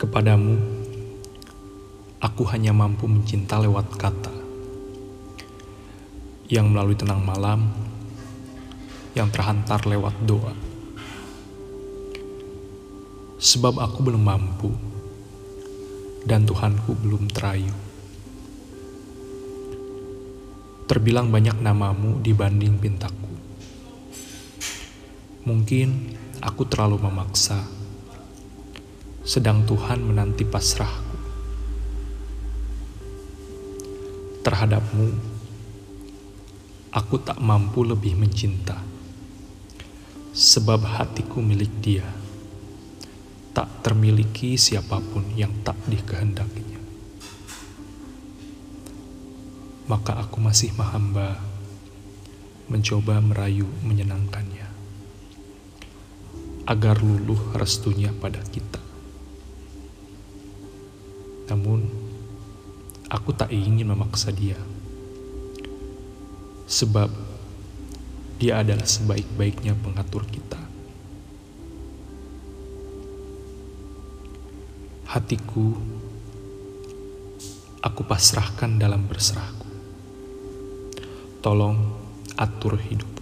Kepadamu, aku hanya mampu mencinta lewat kata yang melalui tenang malam yang terhantar lewat doa. Sebab aku belum mampu dan Tuhanku belum terayu. Terbilang banyak namamu dibanding pintaku. Mungkin aku terlalu memaksa sedang Tuhan menanti pasrahku. Terhadapmu, aku tak mampu lebih mencinta, sebab hatiku milik Dia, tak termiliki siapa pun yang tak dikehendakinya. Maka aku masih mahamba, mencoba merayu menyenangkannya, agar luluh restunya pada kita. Namun, aku tak ingin memaksa dia. Sebab dia adalah sebaik-baiknya pengatur kita. Hatiku, aku pasrahkan dalam berserahku. Tolong atur hidupku.